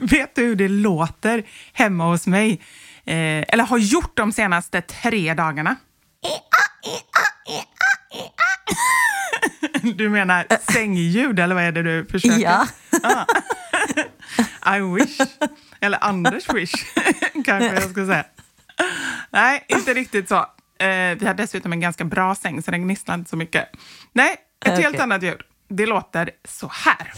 vet du hur det låter hemma hos mig? Eh, eller har gjort de senaste tre dagarna? Du menar sängljud, eller vad är det du försöker? Ja. I wish. Eller Anders wish, kanske jag ska säga. Nej, inte riktigt så. Eh, vi har dessutom en ganska bra säng, så den gnisslar inte så mycket. Nej, ett helt Okej. annat ljud. Det låter så här.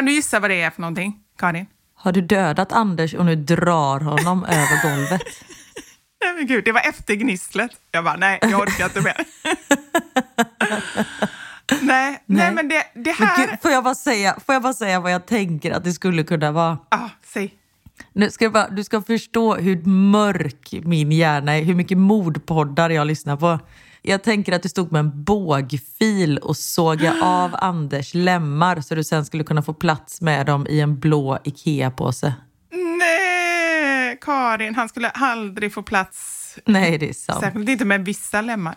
Kan du gissa vad det är för någonting, Karin? Har du dödat Anders och nu drar honom över golvet? Nej men gud, det var efter gnisslet. Jag bara, nej, jag orkar inte mer. nej, nej, men det, det Men här... gud, får, jag bara säga, får jag bara säga vad jag tänker att det skulle kunna vara? Ah, säg. Nu ska jag bara, du ska förstå hur mörk min hjärna är, hur mycket mordpoddar jag lyssnar på. Jag tänker att du stod med en bågfil och sågade av Anders lemmar så du sen skulle kunna få plats med dem i en blå Ikea-påse. Nej, Karin, han skulle aldrig få plats. Nej, det är sant. Särskilt inte med vissa lemmar.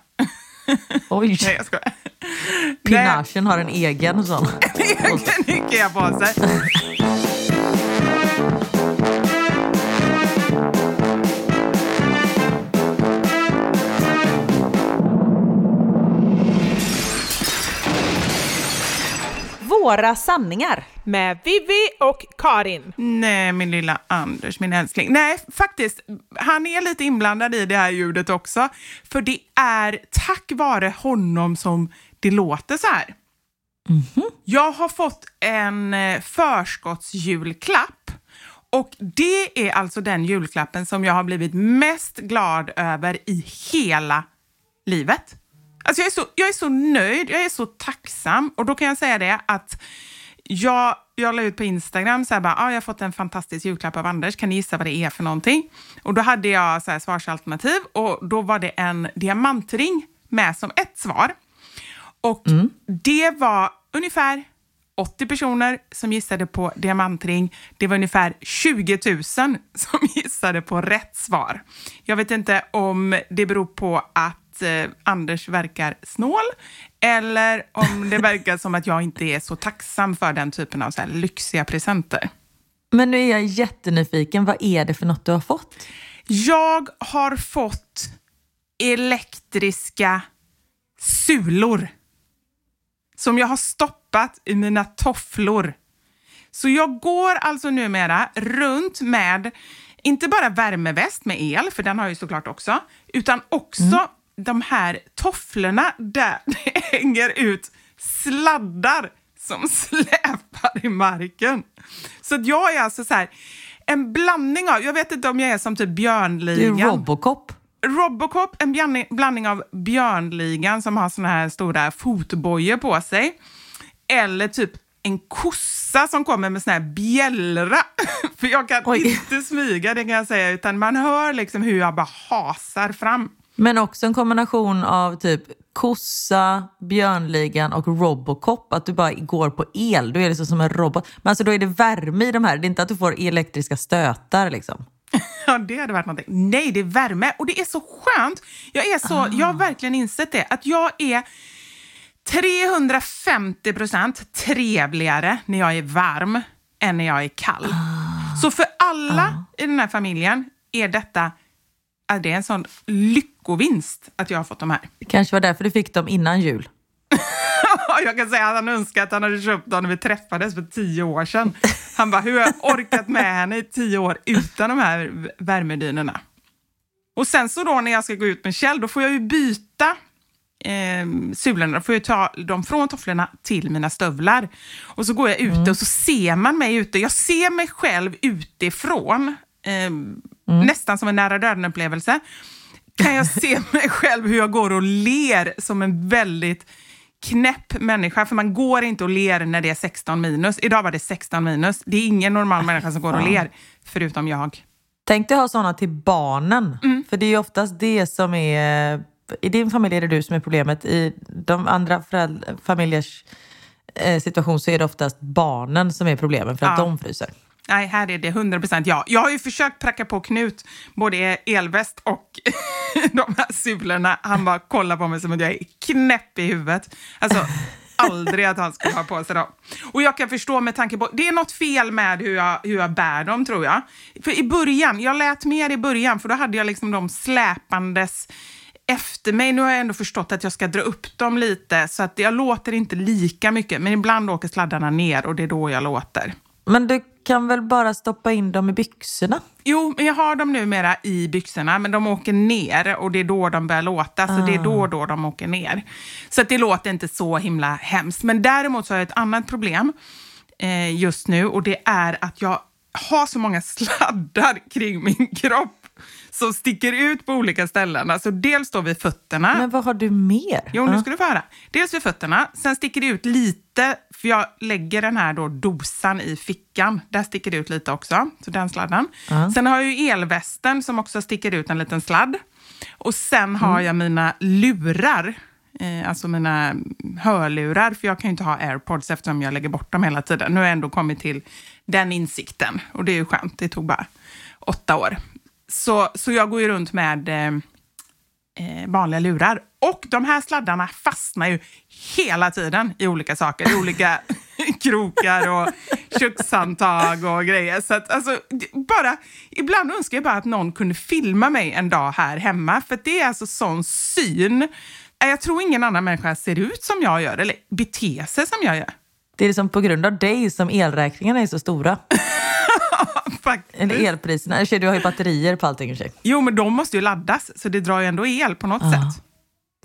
Oj, Nej, jag skojar. Nej, pinachen har en egen sån. egen Ikea-påse. Våra sanningar. Med Vivi och Karin. Nej, min lilla Anders, min älskling. Nej, faktiskt, han är lite inblandad i det här ljudet också. För det är tack vare honom som det låter så här. Jag har fått en eh, förskottsjulklapp. Och det är alltså den julklappen som jag har blivit mest glad över i hela livet. Alltså jag, är så, jag är så nöjd, jag är så tacksam. Och då kan jag säga det att jag, jag la ut på Instagram så här bara, ah, jag har fått en fantastisk julklapp av Anders, kan ni gissa vad det är för någonting? Och då hade jag så här svarsalternativ och då var det en diamantring med som ett svar. Och det var ungefär 80 personer som gissade på diamantring. Det var ungefär 20 000 som gissade på rätt svar. Jag vet inte om det beror på att eh, Anders verkar snål eller om det verkar som att jag inte är så tacksam för den typen av så här lyxiga presenter. Men nu är jag jättenyfiken, vad är det för något du har fått? Jag har fått elektriska sulor som jag har stoppat i mina tofflor. Så jag går alltså numera runt med inte bara värmeväst med el, för den har jag ju såklart också, utan också de här tofflorna där det hänger ut sladdar som släpar i marken. Så att jag är alltså så här, en blandning av, jag vet inte om jag är som typ Du är Björnligan. Robocop. Robocop, en blandning, blandning av Björnligan som har såna här stora fotbojor på sig. Eller typ en kossa som kommer med sån här bjällra. För jag kan Oj. inte smyga, det kan jag säga, utan man hör liksom hur jag bara hasar fram. Men också en kombination av typ kossa, Björnligan och Robocop. Att du bara går på el. Du är liksom som en robot. Men alltså då är det värme i de här. Det är inte att du får elektriska stötar liksom. Ja, det hade varit någonting. Nej, det är värme och det är så skönt. Jag, är så, jag har verkligen insett det, att jag är 350 procent trevligare när jag är varm än när jag är kall. Så för alla i den här familjen är detta är det en sån lyckovinst att jag har fått de här. Det kanske var därför du fick dem innan jul. Jag kan säga att han önskar att han hade köpt dem när vi träffades för tio år sedan. Han bara, hur har jag orkat med henne i tio år utan de här värmedynorna? Och sen så då när jag ska gå ut med Kjell, då får jag ju byta eh, sulorna. Då får jag ta dem från tofflorna till mina stövlar. Och så går jag ute och så ser man mig ute. Jag ser mig själv utifrån, eh, nästan som en nära döden-upplevelse. Kan jag se mig själv hur jag går och ler som en väldigt knäpp människa, för man går inte och ler när det är 16 minus. Idag var det 16 minus. Det är ingen normal människa som går och ler, förutom jag. Tänk dig ha såna till barnen. Mm. För det är ju oftast det som är... I din familj är det du som är problemet. I de andra familjers eh, situation så är det oftast barnen som är problemet för att Ja. de fryser. Nej, här är det 100% ja. Jag har ju försökt pracka på Knut både elväst och de här sulorna. Han bara kollar på mig som att jag är knäpp i huvudet. Alltså, aldrig att han skulle ha på sig dem. Och jag kan förstå med tanke på, det är något fel med hur jag, hur jag bär dem tror jag. För i början, jag lät mer i början för då hade jag liksom de släpandes efter mig. Nu har jag ändå förstått att jag ska dra upp dem lite så att jag låter inte lika mycket. Men ibland åker sladdarna ner och det är då jag låter. Men du kan väl bara stoppa in dem i byxorna? Jo, men jag har dem numera i byxorna, men de åker ner och det är då de börjar låta. Så det är då och då de åker ner. Så att det låter inte så himla hemskt. Men däremot så har jag ett annat problem eh, just nu och det är att jag har så många sladdar kring min kropp som sticker ut på olika ställen. Alltså dels då vid fötterna. Men vad har du mer? Jo, nu ska du få höra. Dels vid fötterna, sen sticker det ut lite, för jag lägger den här då dosan i fickan. Där sticker det ut lite också, så den sladden. Ja. Sen har jag ju elvästen som också sticker ut en liten sladd. Och sen har jag mina lurar, eh, alltså mina hörlurar, för jag kan ju inte ha airpods eftersom jag lägger bort dem hela tiden. Nu har jag ändå kommit till den insikten och det är ju skönt, det tog bara åtta år. Så, så jag går ju runt med eh, eh, vanliga lurar. Och de här sladdarna fastnar ju hela tiden i olika saker, i olika krokar och kökshandtag och grejer. Så att, alltså, bara, ibland önskar jag bara att någon kunde filma mig en dag här hemma, för det är alltså sån syn. Eh, Jag tror ingen annan människa ser ut som jag gör, eller beter sig som jag gör. Det är liksom på grund av dig som elräkningarna är så stora. Faktiskt. Eller elpriserna. I Du har ju batterier på allting i och. Jo, men de måste ju laddas, så det drar ju ändå el på något sätt.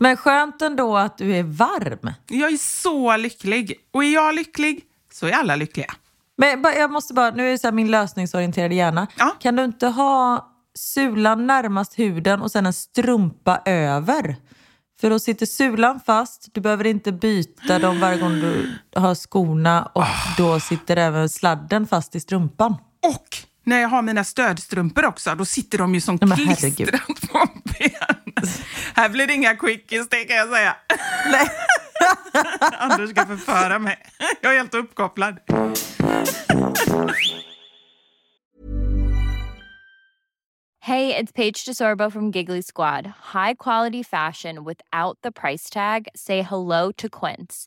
Men skönt ändå att du är varm. Jag är så lycklig. Och är jag lycklig så är alla lyckliga. Men jag måste bara, nu är det så här min lösningsorienterade hjärna. Ja. Kan du inte ha sulan närmast huden och sen en strumpa över? För då sitter sulan fast, du behöver inte byta dem varje gång du har skorna och då sitter även sladden fast i strumpan. Och när jag har mina stödstrumpor också, då sitter de ju som men herregud. klistrat på benen. Här blir det inga quickies, det kan jag säga. Nej. Anders ska förföra mig. Jag är helt uppkopplad. Hey, it's Paige DeSorbo from Giggly Squad. High quality fashion without the price tag. Say hello to Quince.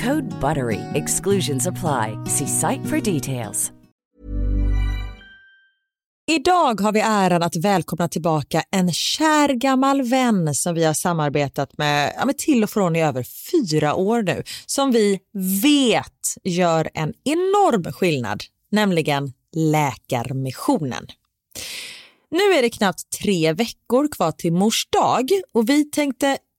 Code BUTTERY. Exclusions apply. See site for details. Idag har vi äran att välkomna tillbaka en kär gammal vän som vi har samarbetat med, ja, med till och från i över fyra år nu. Som vi vet gör en enorm skillnad, nämligen Läkarmissionen. Nu är det knappt tre veckor kvar till mors dag och vi tänkte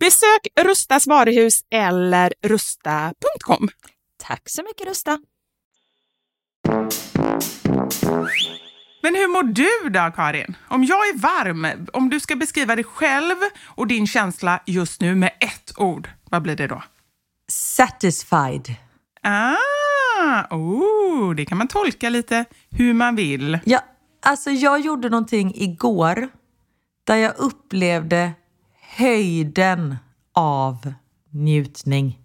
Besök Rustas varuhus eller rusta.com. Tack så mycket Rusta. Men hur mår du då, Karin? Om jag är varm, om du ska beskriva dig själv och din känsla just nu med ett ord, vad blir det då? Satisfied. Ah, oh, det kan man tolka lite hur man vill. Ja, alltså jag gjorde någonting igår där jag upplevde höjden av njutning.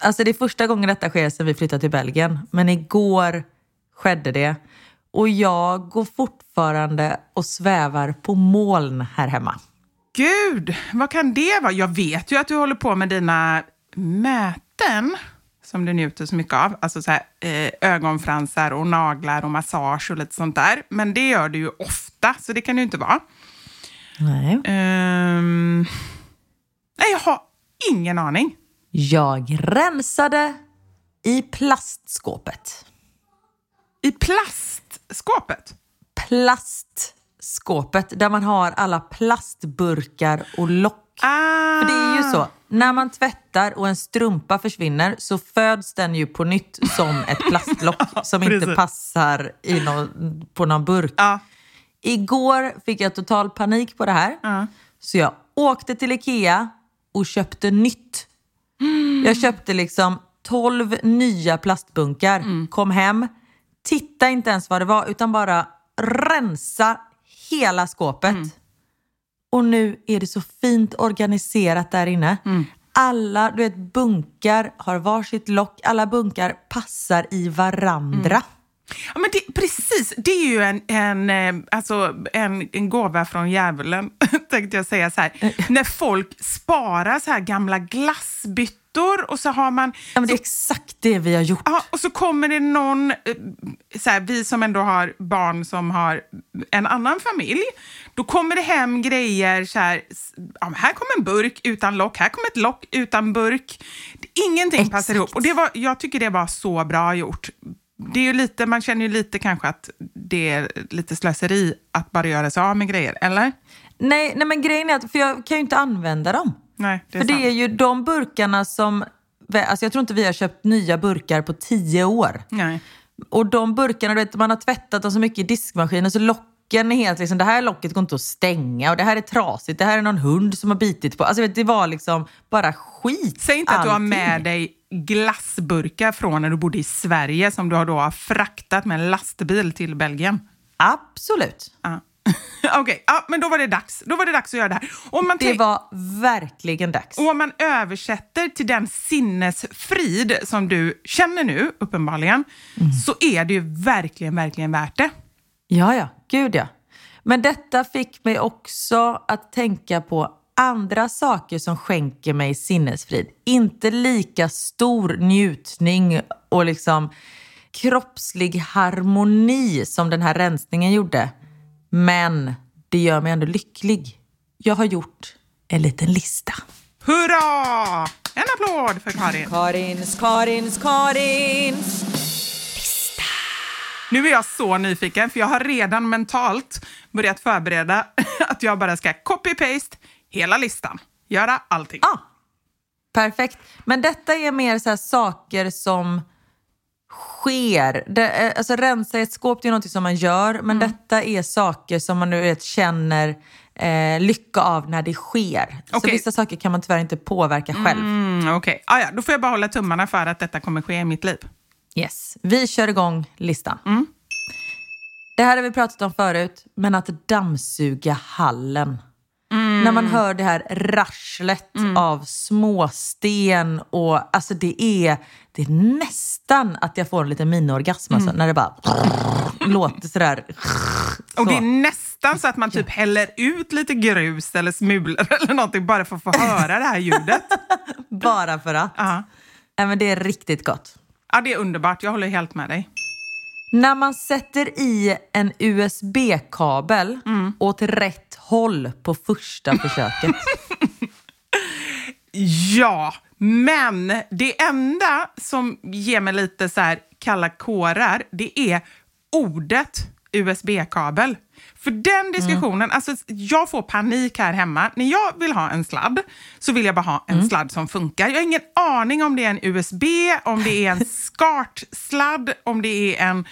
Alltså det är första gången detta sker sedan vi flyttade till Belgien. Men igår skedde det. Och jag går fortfarande och svävar på moln här hemma. Gud, vad kan det vara? Jag vet ju att du håller på med dina möten som du njuter så mycket av. Alltså så här, eh, ögonfransar och naglar och massage och lite sånt där. Men det gör du ju ofta, så det kan det ju inte vara. Nej. Ehm, nej, jag har ingen aning. Jag rensade i plastskåpet. I plastskåpet? Plastskåpet där man har alla plastburkar och lock. Ah. För det är ju så, när man tvättar och en strumpa försvinner så föds den ju på nytt som ett plastlock som inte passar i någon, på någon burk. Ja. Igår fick jag total panik på det här. Ja. Så jag åkte till Ikea och köpte nytt. Jag köpte liksom 12 nya plastbunkar. Kom hem, titta inte ens vad det var utan bara rensa hela skåpet. Och nu är det så fint organiserat där inne. Alla du vet, bunkar har varsitt lock. Alla bunkar passar i varandra. Ja, men det, precis, det är ju en, en, eh, alltså en, en gåva från djävulen, tänkte jag säga. så här. När folk sparar så här gamla glassbyttor och så har man... Ja, men det är så, exakt det vi har gjort. ja, och så kommer det någon, eh, så här, vi som ändå har barn som har en annan familj, då kommer det hem grejer så här, ja, här kommer en burk utan lock, här kommer ett lock utan burk. Ingenting Exakt. passar ihop. Och det var, jag tycker det var så bra gjort. Det är ju lite, man känner ju lite kanske att det är lite slöseri att bara göra sig av med grejer, eller? Nej, nej, men grejen är att för jag kan ju inte använda dem. Nej, det är för det sant. är ju de burkarna som... Alltså jag tror inte vi har köpt nya burkar på tio år. Nej. Och de burkarna, du vet, man har tvättat dem så mycket i diskmaskinen så locken är helt liksom, det här locket går inte att stänga och det här är trasigt, det här är någon hund som har bitit på. Alltså vet, det var liksom bara skit. Säg inte att du har allting. med dig glassburkar från när du bodde i Sverige som du har då har fraktat med en lastbil till Belgien. Absolut. Ja. Okej, ja, men då var det dags. Då var det dags att göra det här. Om man, Det var verkligen dags. och om man översätter till den sinnesfrid som du känner nu, uppenbarligen, Mm. så är det ju verkligen, verkligen värt det. Ja, ja. Gud ja. Men detta fick mig också att tänka på andra saker som skänker mig sinnesfrid. Inte lika stor njutning och liksom kroppslig harmoni som den här rensningen gjorde. Men det gör mig ändå lycklig. Jag har gjort en liten lista. Hurra! En applåd för Karin. Karins, Karins, Karins. Nu är jag så nyfiken, för jag har redan mentalt börjat förbereda att jag bara ska copy-paste hela listan. Göra allting. Ah, perfekt. Men detta är mer så saker som sker. Det, är- alltså rensa i ett skåp det är något som man gör, men detta är saker som man nu vet, känner eh, lycka av när det sker. Så Okej. vissa saker kan man tyvärr inte påverka själv. Mm, Okej, ah, ja, då får jag bara hålla tummarna för att detta kommer ske i mitt liv. Yes. Vi kör igång listan. Det här har vi pratat om förut, men att dammsuga hallen. När man hör det här rasslet av småsten och alltså det är, det är nästan att jag får en liten miniorgasm alltså, när det bara låter sådär. Och det är Så. nästan så att man typ häller ut lite grus eller smulor eller någonting bara för att få höra det här ljudet. Bara för att. Ja. Nej, men det är riktigt gott. Ja, det är underbart. Jag håller helt med dig. När man sätter i en USB-kabel åt rätt håll på första försöket. Ja, men det enda som ger mig lite så här kalla kårar, det är ordet USB-kabel. För den diskussionen, alltså jag får panik här hemma. När jag vill ha en sladd så vill jag bara ha en sladd som funkar. Jag har ingen aning om det är en USB, om det är en SCART-sladd, om det är en...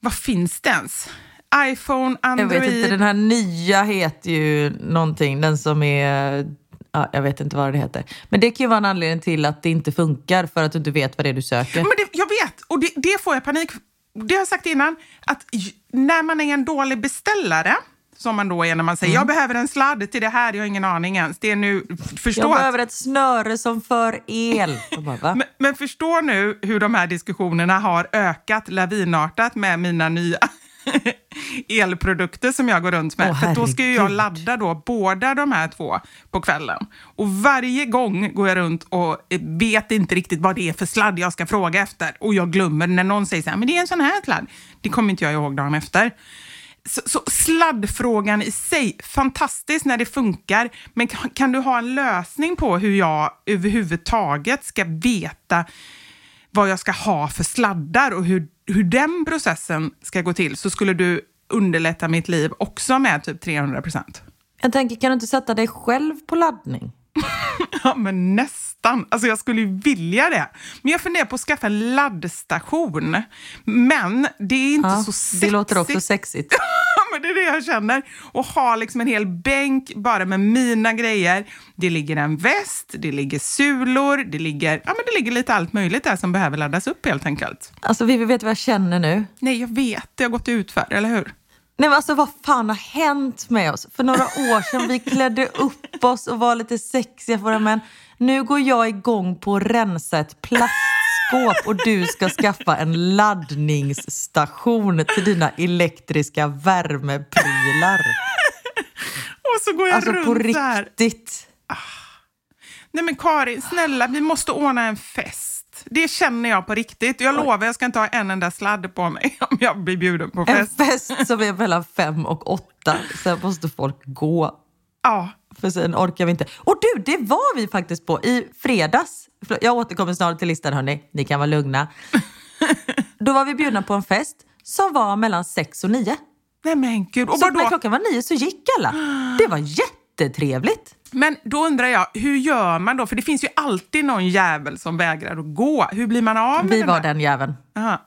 Vad finns det ens? iPhone, Jag Android... vet inte, den här nya heter ju någonting, den som är... Ja, jag vet inte vad det heter. Men det kan ju vara en anledning till att det inte funkar för att du inte vet vad det är du söker. Men det, jag vet, och det, det får jag panik Det har jag sagt innan, att när man är en dålig beställare som man då är när man säger jag behöver en sladd till det här, jag har ingen aning ens. Det är nu, förstå Jag behöver ett snöre som för el. Bara, men, men förstå nu hur de här diskussionerna har ökat lavinartat med mina nya elprodukter som jag går runt med. Åh, För då ska ju jag ladda då båda de här två på kvällen. Och varje gång går jag runt och vet inte riktigt vad det är för sladd jag ska fråga efter. Och jag glömmer när någon säger så här, men det är en sån här sladd. Det kommer inte jag ihåg dagen efter. Så, så sladdfrågan i sig, fantastiskt när det funkar, men kan, kan du ha en lösning på hur jag överhuvudtaget ska veta vad jag ska ha för sladdar och hur, hur den processen ska gå till så skulle du underlätta mitt liv också med typ 300 procent. Jag tänker, kan du inte sätta dig själv på laddning? Ja, men nästan. Alltså jag skulle ju vilja det. Men jag funderar på att skaffa en laddstation. Men det är inte Ja, så sexigt. det låter också sexigt. Men det är det jag känner. Och ha liksom en hel bänk bara med mina grejer. Det ligger en väst, det ligger sulor, det ligger, ja, men det ligger lite allt möjligt där som behöver laddas upp helt enkelt. Alltså Vivi, vet vad jag känner nu? Nej, jag vet. Det har gått ut för, eller hur? Nej men alltså vad fan har hänt med oss? För några år sedan vi klädde upp oss och var lite sexiga för våra män. Nu går jag igång på att rensa ett plastskåp och du ska skaffa en laddningsstation till dina elektriska värmeprylar. Och så går jag Alltså runt på så här. riktigt. Nej men Karin, snälla, vi måste ordna en fest. Det känner jag på riktigt. Jag lovar, jag ska inte ha en enda sladd på mig om jag blir bjuden på En fest. fest som är mellan fem och åtta. Sen måste folk gå. Ja, För sen orkar vi inte. Och du, det var vi faktiskt på i fredags. Jag återkommer snart till listan hörni. Ni kan vara lugna. Då var vi bjudna på en fest som var mellan sex och nio. nej men gud. Och Så när klockan var nio så gick alla. Det var jättetrevligt. Men då undrar jag, hur gör man då? För det finns ju alltid någon jävel som vägrar att gå. Hur blir man av med Vi den var här? den jäveln. Aha.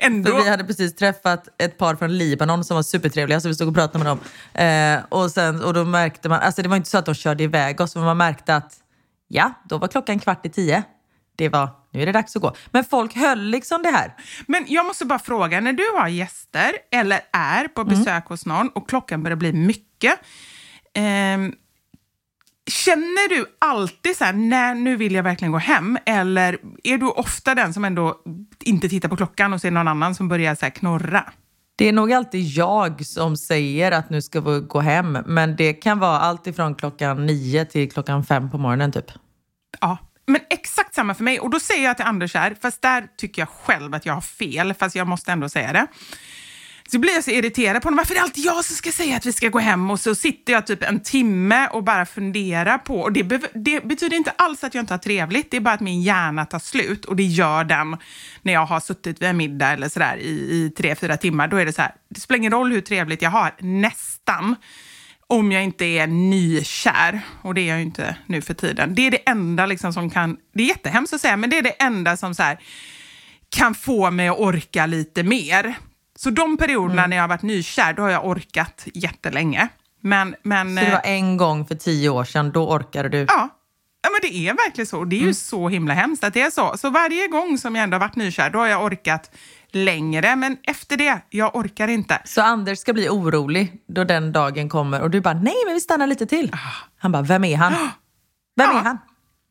För Ändå. vi hade precis träffat ett par från Libanon som var supertrevliga så vi stod och pratade med dem. Eh, och, sen, och då märkte man, alltså det var inte så att de körde iväg oss men man märkte att ja, då var klockan kvart i tio. Det var, nu är det dags att gå. Men folk höll liksom det här. Men jag måste bara fråga, när du har gäster eller är på Mm. besök hos någon och klockan börjar bli mycket, ehm, känner du alltid så här, nej nu vill jag verkligen gå hem? Eller är du ofta den som ändå inte tittar på klockan och ser någon annan som börjar så knorra? Det är nog alltid jag som säger att nu ska vi gå hem. Men det kan vara allt ifrån klockan nio till klockan fem på morgonen typ. Ja, men exakt samma för mig. Och då säger jag till Anders här, fast där tycker jag själv att jag har fel, fast jag måste ändå säga det. Så blir jag så irriterad på honom. Varför är det alltid jag som ska säga att vi ska gå hem? Och så sitter jag typ en timme och bara funderar på... Och det, be det betyder inte alls att jag inte har trevligt. Det är bara att min hjärna tar slut. Och det gör den när jag har suttit vid en middag eller sådär i, i tre, fyra timmar. Då är det så här, det spelar ingen roll hur trevligt jag har, nästan. Om jag inte är nykär, och det är jag ju inte nu för tiden. Det är det enda liksom som kan... Det är jättehemskt att säga, men det är det enda som så här, kan få mig att orka lite mer. Så de perioderna när jag har varit nykär, då har jag orkat jättelänge. Men, men, Så det var eh, en gång för tio år sedan, då orkade du. ja. ja, men det är verkligen så. Det är ju så himla hemskt att det är så. Så varje gång som jag ändå har varit nykär, då har jag orkat längre. Men efter det, jag orkar inte. Så Anders ska bli orolig då den dagen kommer och du bara nej men vi stannar lite till. Han bara vem är han? Vem Ja. är han?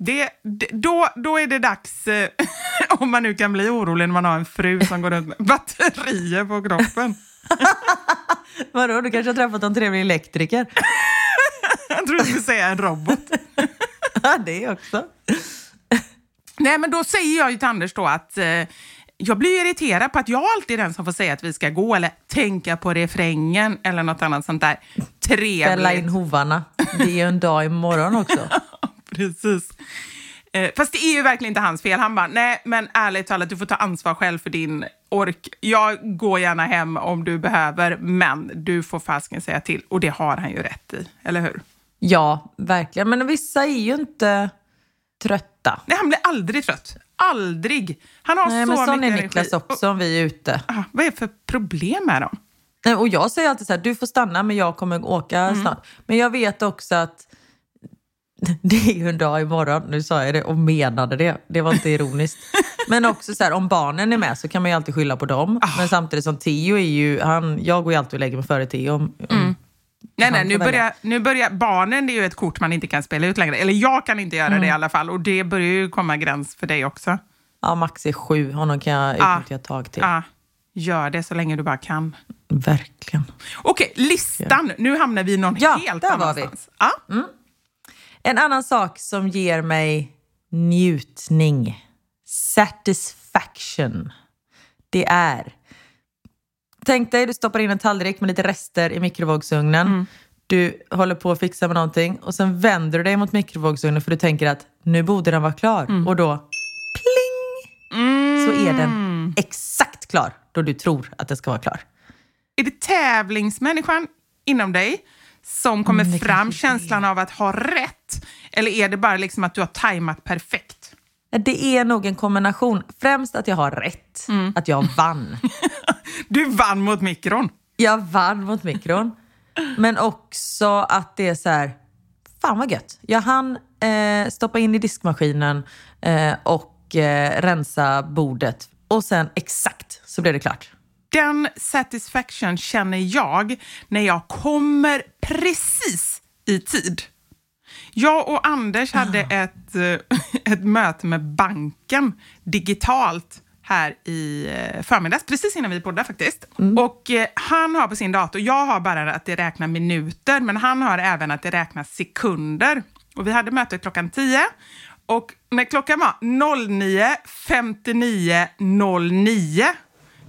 Det, det, då, då är det dags, eh, om man nu kan bli orolig när man har en fru som går runt med batterier på kroppen. Vadå, du kanske har träffat en trevlig elektriker? Jag tror du skulle säga en robot. Ja, det också. Nej, men då säger jag ju till Anders då att eh, jag blir irriterad på att jag alltid är den som får säga att vi ska gå eller tänka på refrängen eller något annat sånt där trevligt. Fälla in hovarna. Det är ju en dag imorgon också. Precis. Eh, fast det är ju verkligen inte hans fel. Han bara, nej men ärligt talat, du får ta ansvar själv för din ork. Jag går gärna hem om du behöver, men du får fasken säga till. Och det har han ju rätt i, eller hur? Ja, verkligen. Men vissa är ju inte trötta. Nej, han blir aldrig trött. Aldrig. Han har Nej, så men sån är Niklas energi. också om vi är ute. Ah, vad är det för problem med dem? Och jag säger alltid så här, du får stanna men jag kommer åka Mm. snart. Men jag vet också att det är ju en dag imorgon. Nu sa jag det och menade det. Det var inte ironiskt. Men också så här, om barnen är med så kan man ju alltid skylla på dem. Ah. Men samtidigt som Theo är ju, han, jag går ju alltid och lägger mig före Theo. Om, om, Nej, nej, Han nu börjar, nu börjar barnen, det är ju ett kort man inte kan spela ut längre. Eller jag kan inte göra Mm. det i alla fall. Och det börjar ju komma gräns för dig också. Ja, Max är sju. Honom kan jag Ja. utnyttja ett tag till. Ja, gör det så länge du bara kan. Verkligen. Okej, listan. Nu hamnar vi någon Ja, helt där var annanstans. Ja. En annan sak som ger mig njutning, satisfaction, det är... Tänk dig, du stoppar in en tallrik med lite rester i mikrovågsugnen. Du håller på att fixa med någonting och sen vänder du dig mot mikrovågsugnen för du tänker att nu borde den vara klar. Och då, pling, så är den exakt klar då du tror att den ska vara klar. Är det tävlingsmänniskan inom dig som kommer Mm, fram känslan av att ha rätt? Eller är det bara liksom att du har tajmat perfekt? Det är nog en kombination. Främst att jag har rätt, att jag vann. Du vann mot mikron. Jag vann mot mikron. Men också att det är så här, fan vad gött. Jag hann eh, stoppa in i diskmaskinen eh, och eh, rensa bordet. Och sen exakt så blev det klart. Den satisfaction känner jag när jag kommer precis i tid. Jag och Anders hade ett, eh, ett möte med banken digitalt här i eh, förmiddags, precis innan vi poddade faktiskt. Och eh, han har på sin dator, jag har bara att det räknar minuter, men han har även att det räknas sekunder. Och vi hade möte klockan 10 och när klockan var 09.59.09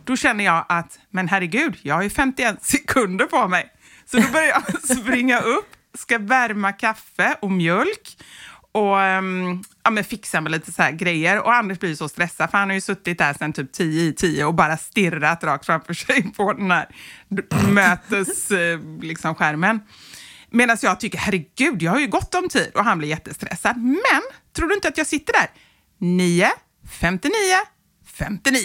då känner jag att, men herregud, jag har ju 51 sekunder på mig. Så då börjar jag springa upp, ska värma kaffe och mjölk och um, ja, men fixa med lite så grejer. Och Anders blir så stressad, för han har ju suttit där sedan typ 10 i 10 och bara stirrat rakt framför sig på den här mötesskärmen. Liksom, skärmen. Medan jag tycker, herregud, jag har ju gott om tid. Och han blir jättestressad. Men, tror du inte att jag sitter där? 9, 59, 59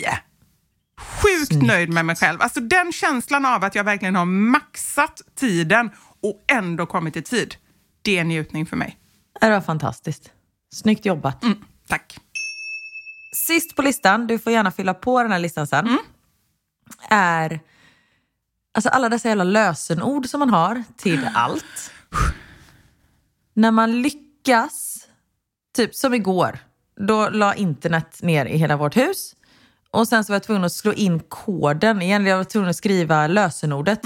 sjukt nöjd med mig själv. Alltså den känslan av att jag verkligen har maxat tiden och ändå kommit i tid. Det är en njutning för mig. Det var fantastiskt. Snyggt jobbat. Mm, tack. Sist på listan, du får gärna fylla på den här listan sen, är alltså alla dessa jävla lösenord som man har till allt. När man lyckas, typ som igår, då la internet ner i hela vårt hus. Och sen så var jag tvungen att slå in koden igen. Jag var tvungen att skriva lösenordet.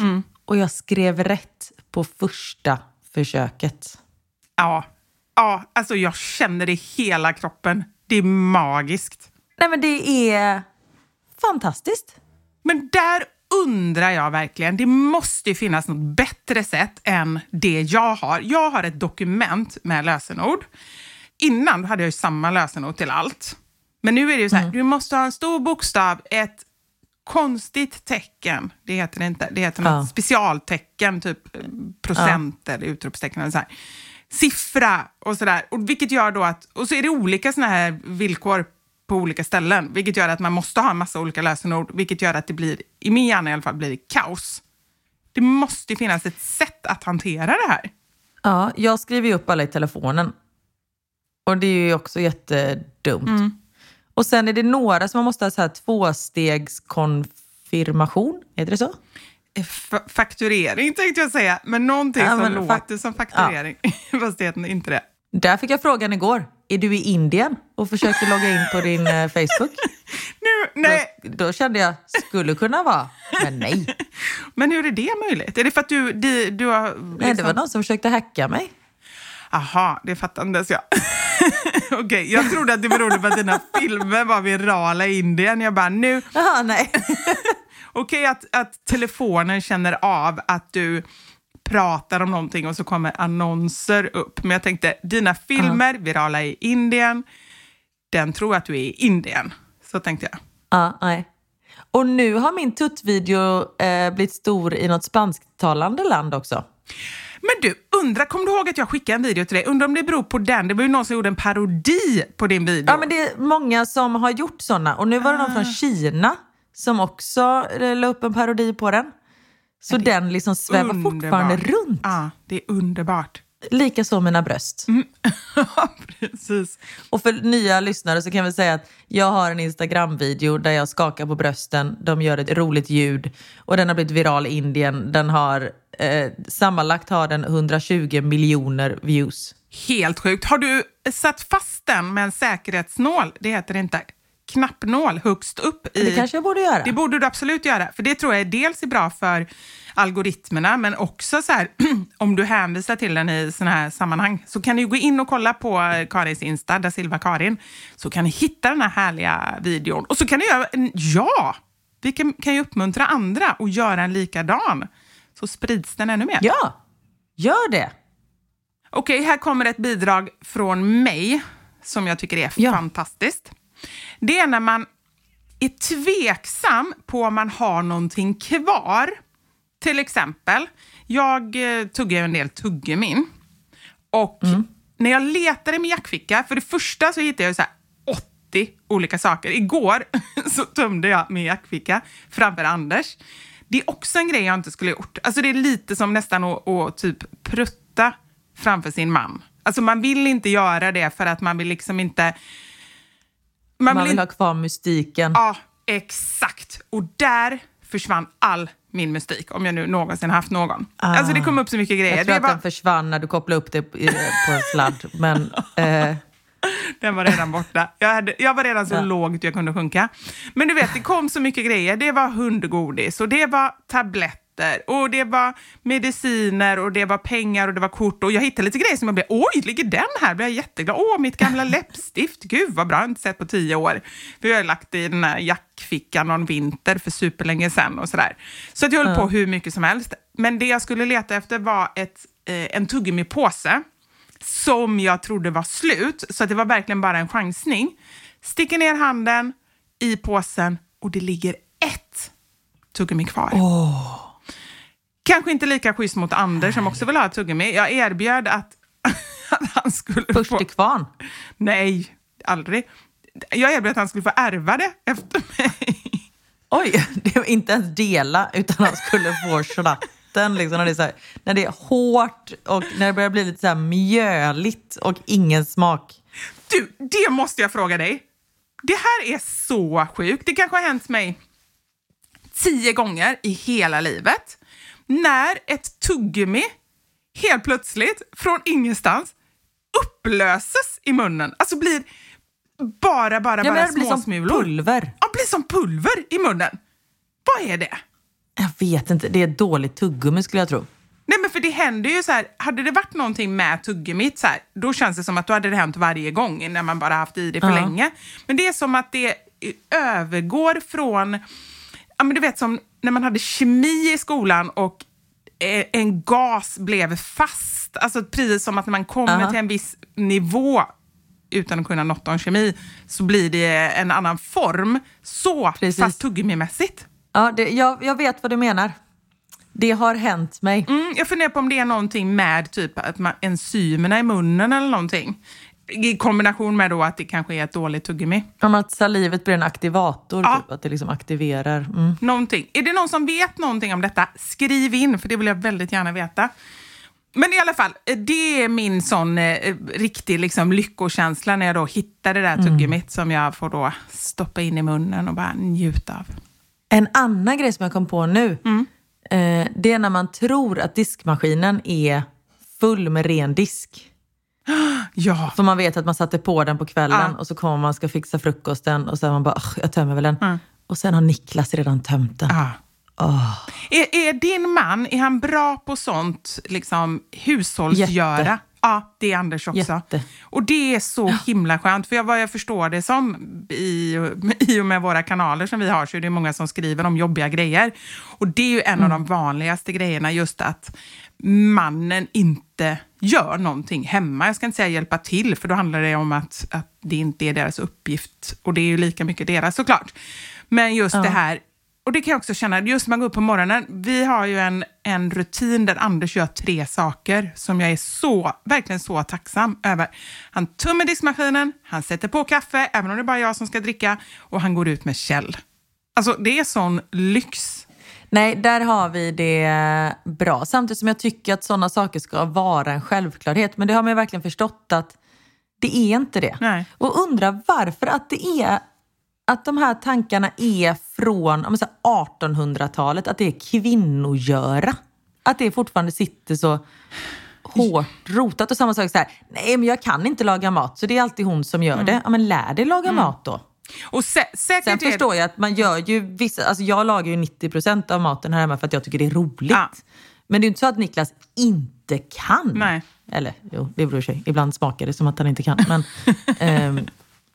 Och jag skrev rätt på första försöket. Ja, ja, alltså jag känner det i hela kroppen. Det är magiskt. Nej men det är fantastiskt. Men där undrar jag verkligen, det måste ju finnas något bättre sätt än det jag har. Jag har ett dokument med lösenord. Innan hade jag ju samma lösenord till allt. Men nu är det ju så här, du måste ha en stor bokstav, ett konstigt tecken, det heter det inte, det heter något Ja. specialtecken, typ eh, procent eller utropstecken eller så här. Siffra och sådär. Och vilket gör då att, och så är det olika såna här villkor på olika ställen, vilket gör att man måste ha en massa olika lösenord, vilket gör att det blir, i min hjärna i alla fall, blir det kaos. Det måste ju finnas ett sätt att hantera det här. Ja, jag skriver ju upp alla i telefonen. Och det är ju också jättedumt. Och sen är det några som man måste ha så här tvåstegskonfirmation. Heter det så? F- fakturering tänkte jag säga, men någonting Ja, som men låter fak- som fakturering. Fast det heter inte det. Där fick jag frågan igår. Är du i Indien och försökte logga in på din eh, Facebook? Nu, nej, Då, då kände jag, skulle kunna vara, men nej. men hur är det möjligt? Är det för att du, du, du har... nej det var liksom- någon som försökte hacka mig. Aha, det fattandes jag. Okej, jag trodde att det berodde på att dina filmer var virala i Indien. Jag bara, nu... Jaha, nej. Okej att, att telefonen känner av att du pratar om någonting och så kommer annonser upp. Men jag tänkte, dina filmer, virala i Indien, den tror att du är i Indien. Så tänkte jag. Ja, nej. Och nu har min tuttvideo eh, blivit stor i något spansktalande land också. Men du, undra, kommer du ihåg att jag skickade en video till dig? Undrar om det beror på den? Det var ju någon som gjorde en parodi på din video. Ja, men det är många som har gjort såna. Och nu var det någon från Kina som också eh, la upp en parodi på den. Så den liksom svävar fortfarande runt. Ja, det är underbart. Likaså mina bröst. Mm, Ja, precis. Och för nya lyssnare så kan vi säga att jag har en Instagram-video där jag skakar på brösten. De gör ett roligt ljud och den har blivit viral i Indien. Den har, eh, sammanlagt har den 120 miljoner views. Helt sjukt. Har du satt fast den med en säkerhetsnål? Det heter det inte. Knappnål högst upp. I... Det kanske jag borde göra. Det borde du absolut göra. För det tror jag dels är bra för algoritmerna, men också så här, om du hänvisar till den i sådana här sammanhang, så kan du gå in och kolla på Karins Insta, da Silva Karin, så kan ni hitta den här härliga videon. Och så kan ni göra en, ja, vi kan, kan ju uppmuntra andra att göra en likadan, så sprids den ännu mer. Ja, gör det. Okej, här kommer ett bidrag från mig som jag tycker är Ja. fantastiskt. Det är när man är tveksam på om man har någonting kvar. Till exempel, jag eh, tuggar ju en del tuggummin. Och när jag letar i min jackficka, för det första så hittade jag så här 80 olika saker. Igår så tömde jag min jackficka framför Anders. Det är också en grej jag inte skulle ha gjort. Alltså det är lite som nästan att, att typ prutta framför sin man. Alltså man vill inte göra det för att man vill liksom inte... Man vill inte- ha kvar mystiken. Ja, exakt. Och där försvann all min mystik, om jag nu någonsin haft någon. Alltså det kom upp så mycket grejer. Jag tror Det att var, den försvann när du kopplade upp det på en sladd. Men eh, Den var redan borta. Jag, hade, jag var redan så Ja. lågt jag kunde sjunka. Men du vet, det kom så mycket grejer. Det var hundgodis och det var tabletter och det var mediciner och det var pengar och det var kort. Och jag hittade lite grejer som jag blev, oj, ligger den här? Blev jag jätteglad. Åh, mitt gamla läppstift. Gud, vad bra. Jag har inte sett på tio år. För jag har lagt det i den här jackfickan någon vinter för superlänge sedan och sådär. Så att jag höll på hur mycket som helst. Men det jag skulle leta efter var ett, eh, en tuggummi-påse som jag trodde var slut, så att det var verkligen bara en chansning. Sticker ner handen i påsen och det ligger ett tuggummi kvar. Kanske inte lika schysst mot Anders som också vill ha ett tuggummi. Jag erbjöd att, att han skulle först få... till kvarn. Nej, aldrig. Jag erbjöd att han skulle få ärva det efter mig. Oj, det var inte ens dela utan han skulle få slatten. Liksom, när, det är här, när det är hårt och när det börjar bli lite så här mjöligt och ingen smak. Du, det måste jag fråga dig. Det här är så sjukt. Det kanske har hänt mig tio gånger i hela livet. När ett tuggummi helt plötsligt, från ingenstans, upplöses i munnen. Alltså blir bara, bara, Ja, bara det blir som småsmulor. pulver. Ja, blir som pulver i munnen. Vad är det? Jag vet inte, det är ett dåligt tuggummi skulle jag tro. Nej men för det händer ju så här, hade det varit någonting med tuggummit så här, då känns det som att då hade det hänt varje gång när man bara haft i det för Ja. länge. Men det är som att det övergår från, ja men du vet som när man hade kemi i skolan och eh, en gas blev fast. Alltså precis som att när man kommer Aha. till en viss nivå utan att kunna något om kemi så blir det en annan form. Så, Precis. fast tuggummimässigt. Ja, det, jag, jag vet vad du menar. Det har hänt mig. Mm, jag funderar på om det är någonting med typ att man, enzymerna i munnen eller någonting. I kombination med då att det kanske är ett dåligt tuggummi. Om att salivet blir en aktivator, Ja. typ, att det liksom aktiverar. Mm. Någonting. Är det någon som vet någonting om detta? Skriv in, för det vill jag väldigt gärna veta. Men i alla fall, det är min sån eh, riktig liksom, lyckokänsla när jag då hittar det där tuggummit som jag får då stoppa in i munnen och bara njuta av. En annan grej som jag kom på nu, eh, det är när man tror att diskmaskinen är full med ren disk. Ja, För man vet att man satte på den på kvällen Ja. och så kommer man ska fixa frukosten och så är man bara, "Ugh, jag tömmer väl den. Och sen har Niklas redan tömt den. ja. Åh. Är, är din man, är han bra på sånt liksom, hushållsgöra? Jätte. Ja, det är Anders också. Jätte. Och det är så himla skönt, för jag, vad jag förstår det som, i, i och med våra kanaler som vi har, så är det många som skriver om jobbiga grejer. Och det är ju en av de vanligaste grejerna, just att mannen inte gör någonting hemma. Jag ska inte säga hjälpa till, för då handlar det om att, att det inte är deras uppgift. Och det är ju lika mycket deras såklart. Men just det här, och det kan jag också känna, just när man går upp på morgonen, vi har ju en, en rutin där Anders gör tre saker som jag är så, verkligen så tacksam över. Han tömmer diskmaskinen, han sätter på kaffe, även om det är bara jag som ska dricka, och han går ut med Kjell. Alltså det är sån lyx. Nej, där har vi det bra. Samtidigt som jag tycker att sådana saker ska vara en självklarhet. Men det har man ju verkligen förstått att det är inte det. Nej. Och undrar varför att det är att de här tankarna är från om man säger 1800-talet, att det är kvinnogöra. Att det fortfarande sitter så hårt rotat. Och samma sak så här, nej men jag kan inte laga mat så det är alltid hon som gör det. Ja men lär dig laga mat då. Och sä Sen förstår jag att man gör ju vissa, alltså jag lagar ju 90% av maten här hemma för att jag tycker det är roligt. Ja. Men det är ju inte så att Niklas inte kan. Nej. Eller jo, det beror sig. Ibland smakar det som att han inte kan. Men ehm,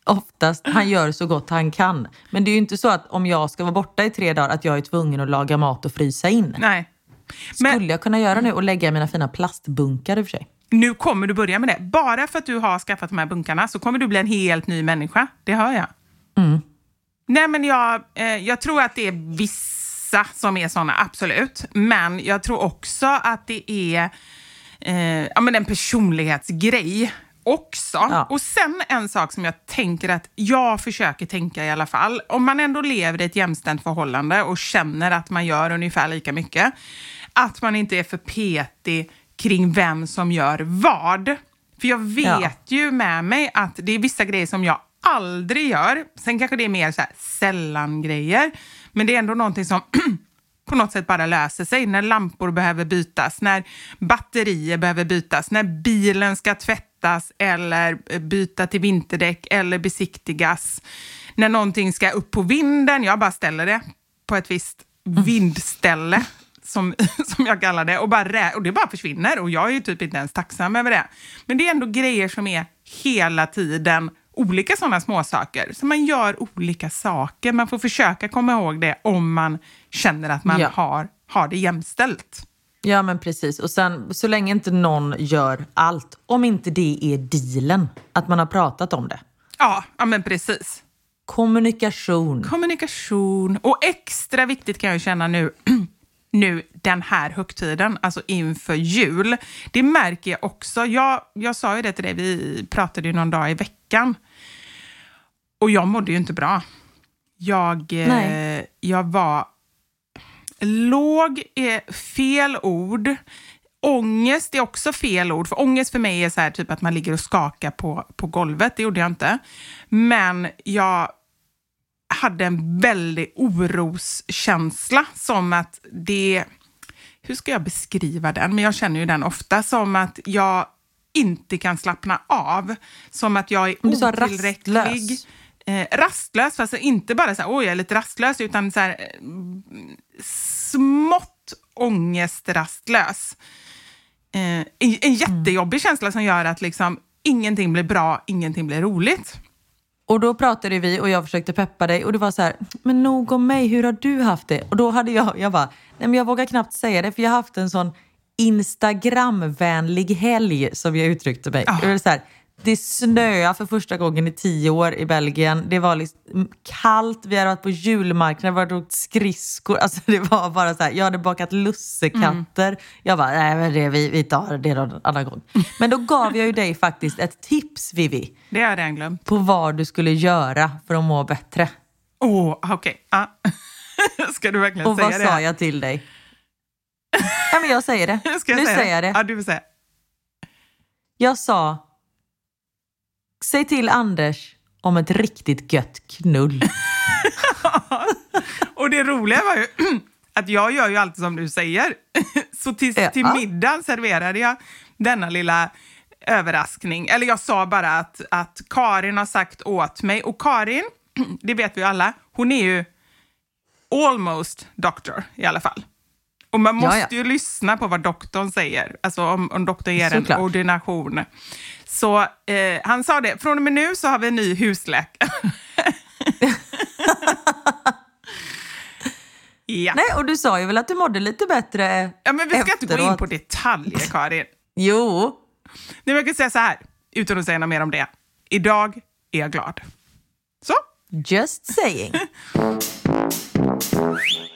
oftast, han gör så gott han kan. Men det är ju inte så att om jag ska vara borta i tre dagar att jag är tvungen att laga mat och frysa in. Nej. Men Skulle jag kunna göra nu och lägga i mina fina plastbunkar i och för sig. nu kommer du börja med det. Bara för att du har skaffat de här bunkarna så kommer du bli en helt ny människa. Det hör jag. Nej, men jag, eh, jag tror att det är vissa som är såna, absolut. Men jag tror också att det är eh, ja, men en personlighetsgrej också. Ja. Och sen en sak som jag tänker att jag försöker tänka i alla fall. Om man ändå lever i ett jämställt förhållande och känner att man gör ungefär lika mycket. Att man inte är för petig kring vem som gör vad. För jag vet Ja. ju med mig att det är vissa grejer som jag aldrig gör. Sen kanske det är mer så här sällan-grejer. Men det är ändå någonting som på något sätt bara löser sig. När lampor behöver bytas, när batterier behöver bytas, när bilen ska tvättas eller eh, byta till vinterdäck eller besiktigas. När någonting ska upp på vinden, jag bara ställer det på ett visst vindställe. Som, som jag kallar det. Och, bara, och det bara försvinner. Och jag är ju typ inte ens tacksam över det. Men det är ändå grejer som är hela tiden olika sådana små saker. Så man gör olika saker. Man får försöka komma ihåg det om man känner att man Ja. har, har det jämställt. Ja men precis. Och sen så länge inte någon gör allt, om inte det är dealen, att man har pratat om det. Ja, ja men precis. Kommunikation. Kommunikation. Och extra viktigt kan jag känna nu, nu den här högtiden, alltså inför jul. Det märker jag också. Jag, jag sa ju det till dig, vi pratade ju någon dag i veckan. Och jag mådde ju inte bra. Jag, eh, jag var... Låg är fel ord. Ångest är också fel ord. För ångest för mig är så här typ att man ligger och skakar på, på golvet. Det gjorde jag inte. Men jag hade en väldig oroskänsla som att det... Hur ska jag beskriva den? Men jag känner ju den ofta som att jag inte kan slappna av. Som att jag är otillräcklig. Eh, rastlös, fast inte bara så här, oj jag är lite rastlös, utan så här, eh, smått ångestrastlös. Eh, en, en jättejobbig känsla som gör att liksom, ingenting blir bra, ingenting blir roligt. Och då pratade vi och jag försökte peppa dig och det var så här, men nog om mig, hur har du haft det? Och då hade jag, jag bara, nej men jag vågar knappt säga det för jag har haft en sån Instagramvänlig helg som jag uttryckte mig. Det, var så här, det snöade för första gången i tio år i Belgien. Det var liksom kallt, vi hade varit på julmarknaden, vi hade åkt skridskor. Alltså det var bara så här, jag hade bakat lussekatter. Jag bara, nej men det, vi, vi tar det någon annan gång. Men då gav jag ju dig faktiskt ett tips Vivi Det har jag glömt. på vad du skulle göra för att må bättre. Åh, oh, okej. Ja. Ska du verkligen Och säga vad det? sa jag till dig? Ja, men jag säger det. Ska jag nu säga säger jag det. Ja, du får säga. Jag sa, säg till Anders om ett riktigt gött knull. Och det roliga var ju att jag gör ju alltid som du säger. Så till, Ja. till middagen serverade jag denna lilla överraskning. Eller jag sa bara att, att Karin har sagt åt mig. Och Karin, det vet vi alla, hon är ju almost doctor i alla fall. Och man Ja, måste ja. ju lyssna på vad doktorn säger, alltså om, om doktorn ger en Såklart. ordination. Så eh, han sa det, från och med nu så har vi en ny husläkare. ja. Nej, och du sa ju väl att du mådde lite bättre ja, men vi ska inte gå in efteråt. på detaljer, Karin. Jo, Nej, men jag kan säga så här, utan att säga något mer om det. Idag är jag glad. Så, just saying.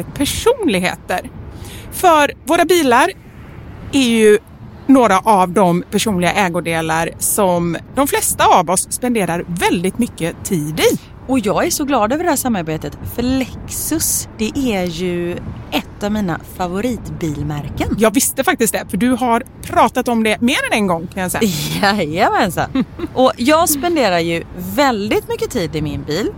personligheter. För våra bilar är ju några av de personliga ägodelar som de flesta av oss spenderar väldigt mycket tid i. Och jag är så glad över det här samarbetet för Lexus det är ju ett av mina favoritbilmärken. Jag visste faktiskt det, för du har pratat om det mer än en gång kan jag säga. Jajamensan. Och jag spenderar ju väldigt mycket tid i min bil.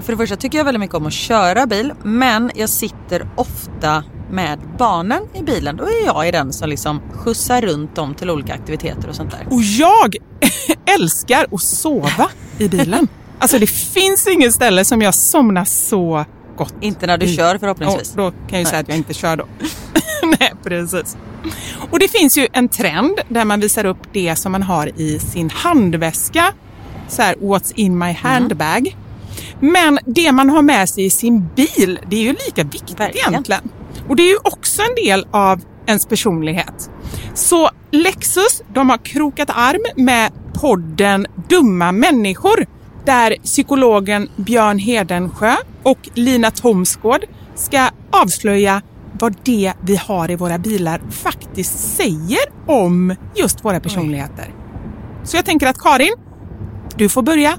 För det första tycker jag väldigt mycket om att köra bil men jag sitter ofta med barnen i bilen. Då är jag i den som liksom skjutsar runt dem till olika aktiviteter och sånt där. Och jag älskar att sova i bilen. Alltså det finns inget ställe som jag somnar så gott Inte när du i. kör förhoppningsvis. Och då kan jag ju säga att jag inte kör då. Nej, precis. Och det finns ju en trend där man visar upp det som man har i sin handväska. Så här, what's in my handbag. Men det man har med sig i sin bil, det är ju lika viktigt Verkligen. egentligen. Och det är ju också en del av ens personlighet. Så Lexus, de har krokat arm med podden Dumma människor där psykologen Björn Hedensjö och Lina Thomsgård ska avslöja vad det vi har i våra bilar faktiskt säger om just våra personligheter. Så jag tänker att Karin, du får börja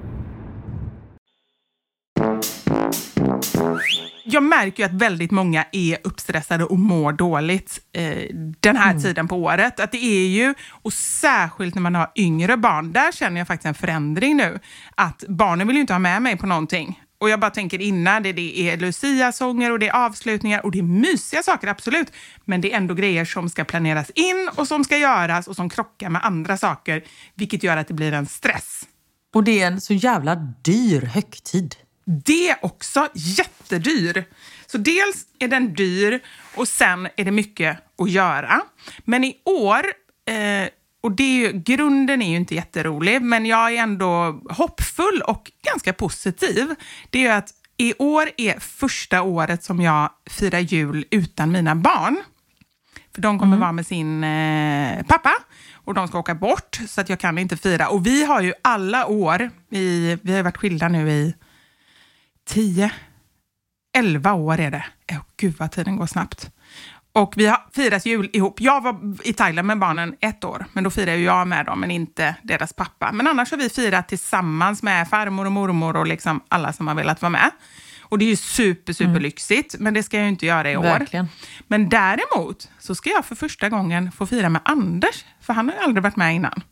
Jag märker ju att väldigt många är uppstressade och mår dåligt eh, den här mm. tiden på året. Att det är ju, och särskilt när man har yngre barn, där känner jag faktiskt en förändring nu. Att barnen vill ju inte ha med mig på någonting. Och jag bara tänker innan, det, det är Lucia-sånger och det är avslutningar och det är mysiga saker, absolut. Men det är ändå grejer som ska planeras in och som ska göras och som krockar med andra saker, vilket gör att det blir en stress. Och det är en så jävla dyr högtid. Det också, jättedyr. Så dels är den dyr och sen är det mycket att göra. Men i år, eh, och det är ju, grunden är ju inte jätterolig, men jag är ändå hoppfull och ganska positiv. Det är att i år är första året som jag firar jul utan mina barn. För de kommer mm. vara med sin eh, pappa och de ska åka bort, så att jag kan inte fira. Och vi har ju alla år, i, vi har varit skilda nu i 10, 11 år är det. Oh, gud vad tiden går snabbt. Och vi har firat jul ihop. Jag var i Thailand med barnen ett år, men då firade jag med dem, men inte deras pappa. Men annars har vi firat tillsammans med farmor och mormor och liksom alla som har velat vara med. Och det är ju super, super mm. lyxigt, men det ska jag ju inte göra i år. Verkligen. Men däremot så ska jag för första gången få fira med Anders, för han har ju aldrig varit med innan.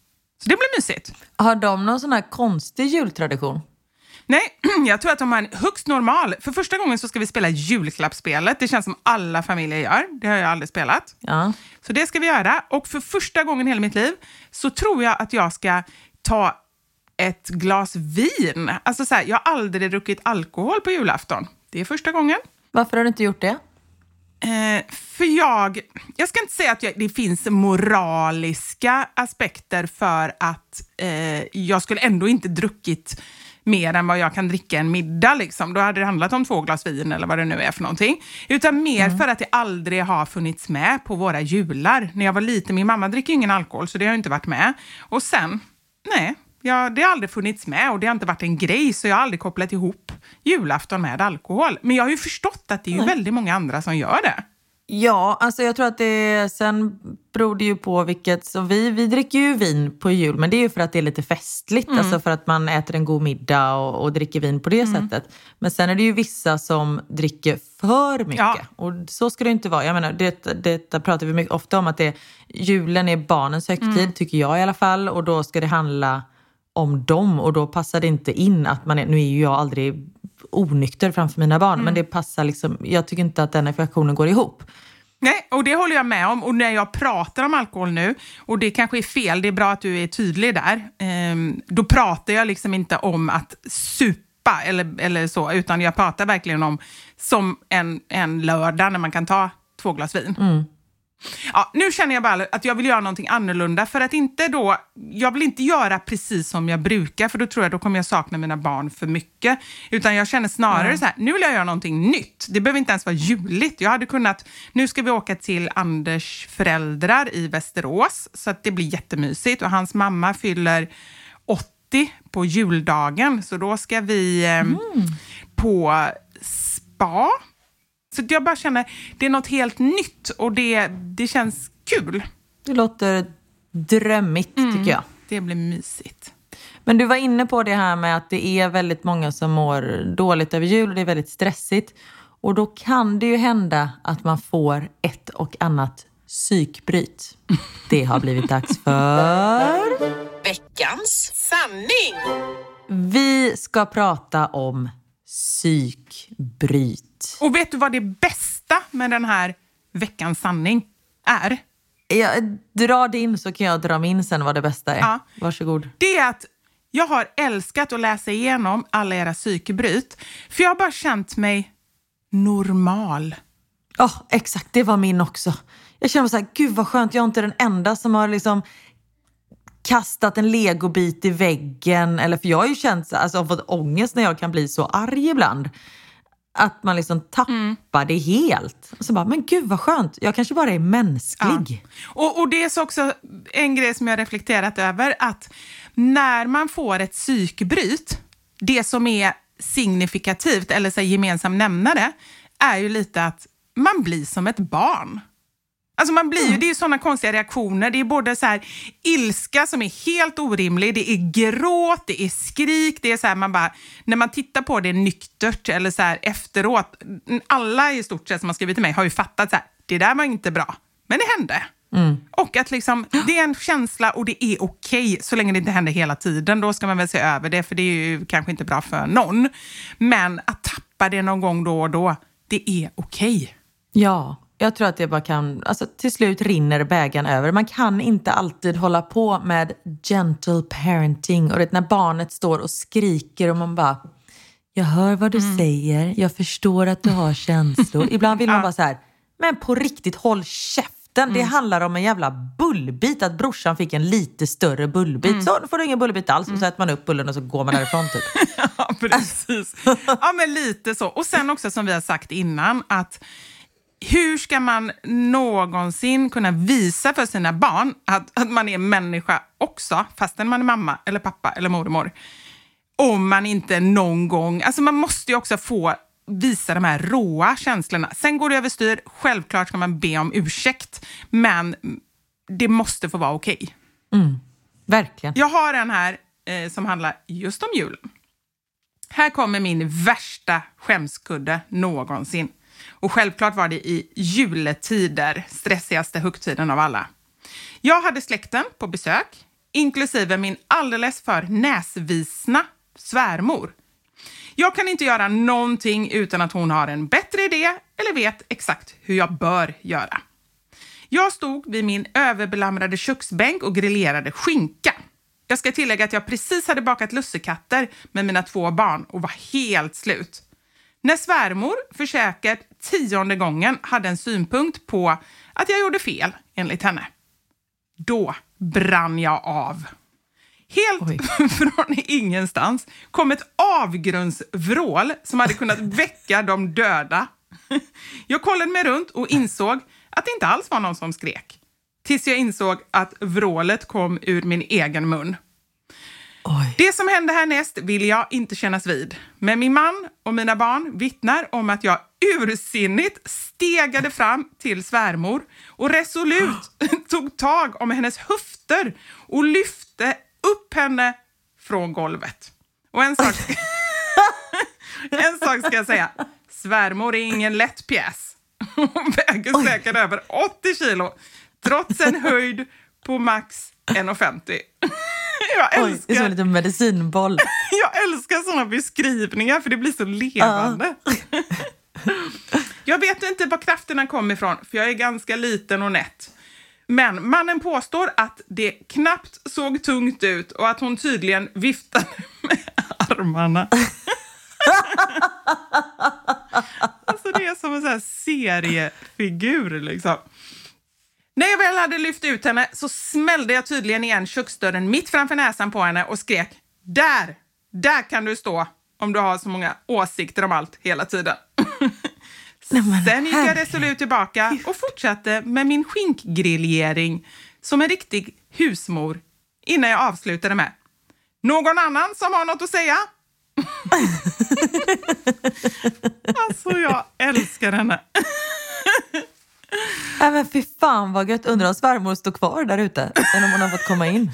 Så det blir mysigt. Har de någon sån här konstig jultradition? Nej, jag tror att de har en högst normal. För första gången så ska vi spela julklappsspelet. Det känns som alla familjer gör. Det har jag aldrig spelat. Ja. Så det ska vi göra. Och för första gången i hela mitt liv så tror jag att jag ska ta ett glas vin. Alltså så här, jag har aldrig druckit alkohol på julafton. Det är första gången. Varför har du inte gjort det? Eh, för jag, jag ska inte säga att jag, det finns moraliska aspekter för att eh, jag skulle ändå inte druckit mer än vad jag kan dricka en middag. Liksom. Då hade det handlat om två glas vin eller vad det nu är för någonting. Utan mer mm. för att det aldrig har funnits med på våra jular. När jag var liten, min mamma dricker ju ingen alkohol så det har inte varit med. Och sen, nej, ja, det har aldrig funnits med och det har inte varit en grej så jag har aldrig kopplat ihop julafton med alkohol. Men jag har ju förstått att det är ju väldigt många andra som gör det. Ja, alltså jag tror att det sen beror det ju på vilket... Så vi, vi dricker ju vin på jul, men det är ju för att det är lite festligt. Mm. Alltså för att man äter en god middag och, och dricker vin på det mm. sättet. Men sen är det ju vissa som dricker för mycket. Ja. Och så ska det inte vara. Jag menar, det, detta pratar vi mycket ofta om, att det, julen är barnens högtid, mm. tycker jag i alla fall. Och då ska det handla om dem och då passar det inte in att man är, nu är ju jag aldrig onykter framför mina barn, mm. men det passar liksom, jag tycker inte att den ekvationen går ihop. Nej, och det håller jag med om. Och när jag pratar om alkohol nu, och det kanske är fel, det är bra att du är tydlig där, um, då pratar jag liksom inte om att supa eller, eller så, utan jag pratar verkligen om som en, en lördag när man kan ta två glas vin. Mm. Ja, nu känner jag bara att jag vill göra någonting annorlunda för att inte då, jag vill inte göra precis som jag brukar för då tror jag då kommer jag sakna mina barn för mycket. Utan jag känner snarare mm. så här, nu vill jag göra någonting nytt. Det behöver inte ens vara juligt. Jag hade kunnat, nu ska vi åka till Anders föräldrar i Västerås så att det blir jättemysigt och hans mamma fyller 80 på juldagen så då ska vi eh, mm. på spa Så jag bara känner, det är något helt nytt och det, det känns kul. Det låter drömmigt tycker jag. Det blir mysigt. Men du var inne på det här med att det är väldigt många som mår dåligt över jul och det är väldigt stressigt. Och då kan det ju hända att man får ett och annat psykbryt. Det har blivit dags för... Veckans sanning! Vi ska prata om psykbryt. Och vet du vad det bästa med den här veckans sanning är? Jag drar din så kan jag dra min sen vad det bästa är. Ja. Varsågod. Det är att jag har älskat att läsa igenom alla era psykbryt, för jag har bara känt mig normal. Ja, exakt. Det var min också. Jag känner så här, gud vad skönt, jag är inte den enda som har liksom kastat en legobit i väggen. Eller, för jag har ju känt, alltså, har fått ångest när jag kan bli så arg ibland. Att man liksom tappar det helt. Och så bara, men gud vad skönt, jag kanske bara är mänsklig. Och, och det är så också en grej som jag reflekterat över, att när man får ett psykbryt, det som är signifikativt, eller så gemensam nämnare, är ju lite att man blir som ett barn. Alltså man blir ju, Det är ju sådana konstiga reaktioner. Det är både så här ilska som är helt orimlig, det är gråt, det är skrik. Det är så här, man bara, när man tittar på det nyktert eller så här efteråt, alla i stort sett som har skrivit till mig har ju fattat så här, det där var inte bra, men det hände. Och att liksom, det är en känsla och det är okej så länge det inte händer hela tiden. Då ska man väl se över det, för det är ju kanske inte bra för någon. Men att tappa det någon gång då och då, det är okej. Ja, jag tror att det bara kan... Alltså, till slut rinner bägaren över. Man kan inte alltid hålla på med gentle parenting. Och det, när barnet står och skriker och man bara... Jag hör vad du säger, jag förstår att du har känslor. Ibland vill man bara så här, men på riktigt håll käften. Det handlar om en jävla bullbit, att brorsan fick en lite större bullbit. Så då får du ingen bullbit alls. Och så äter man upp bullen och så går man därifrån typ. Ja, precis. Ja, men lite så. Och sen också som vi har sagt innan, att hur ska man någonsin kunna visa för sina barn att, att man är människa också, fastän man är mamma eller pappa eller mormor, om man inte någon gång... Alltså man måste ju också få visa de här råa känslorna. Sen går det överstyr, självklart ska man be om ursäkt, men det måste få vara okej. Verkligen. Jag har en här eh, som handlar just om julen. Här kommer min värsta skämskudde någonsin. Och självklart var det i juletider, stressigaste högtiden av alla. Jag hade släkten på besök, inklusive min alldeles för näsvisna svärmor. Jag kan inte göra någonting utan att hon har en bättre idé eller vet exakt hur jag bör göra. Jag stod vid min överbelamrade köksbänk och grillerade skinka. Jag ska tillägga att jag precis hade bakat lussekatter med mina två barn och var helt slut. När svärmor för säkert tionde gången hade en synpunkt på att jag gjorde fel, enligt henne. Då brann jag av. Helt från ingenstans kom ett avgrundsvrål som hade kunnat väcka de döda. Jag kollade mig runt och insåg att det inte alls var någon som skrek. Tills jag insåg att vrålet kom ur min egen mun. Det som hände härnäst vill jag inte kännas vid. Men min man och mina barn vittnar om att jag ursinnigt stegade fram till svärmor och resolut tog tag om hennes höfter och lyfte upp henne från golvet. Och en sak, en sak ska jag säga. Svärmor är ingen lätt pjäs. Hon väger säkert över 80 kilo trots en höjd på max 1,50. Jag Oj, det är som en liten medicinboll. Jag älskar såna beskrivningar för det blir så levande. Jag vet inte var krafterna kom ifrån, för jag är ganska liten och nätt. Men mannen påstår att det knappt såg tungt ut och att hon tydligen viftade med armarna. alltså det är som en sån här seriefigur liksom. När jag väl hade lyft ut henne så smällde jag tydligen igen köksdörren mitt framför näsan på henne och skrek Där! Där kan du stå om du har så många åsikter om allt hela tiden. Sen gick jag resolut tillbaka och fortsatte med min skinkgrillering som en riktig husmor innan jag avslutade med Någon annan som har något att säga? alltså, jag älskar henne. Nej men fy fan vad gött. Undrar om svärmor står kvar där ute? Än om hon har fått komma in.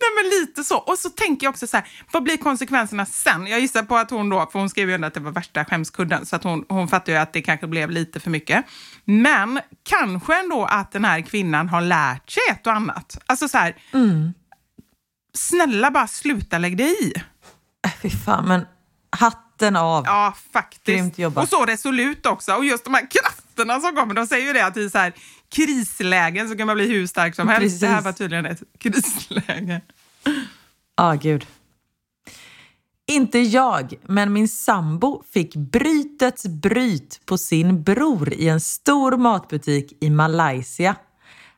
Nej men lite så. Och så tänker jag också så här, vad blir konsekvenserna sen? Jag gissar på att hon då, för hon skrev ju ändå att det var värsta skämskudden, så att hon, hon fattar ju att det kanske blev lite för mycket. Men kanske ändå att den här kvinnan har lärt sig ett och annat. Alltså så här, Mm. snälla bara sluta lägg dig i. Äh, Fy fan, men hatten av. Ja, faktiskt. Och så resolut också. Och just de här krafterna som kommer, de säger ju det att i så här krislägen så kan man bli hur stark som helst. Precis. Det här var tydligen ett krisläge. ah, gud. Inte jag, men min sambo fick brytets bryt på sin bror i en stor matbutik i Malaysia.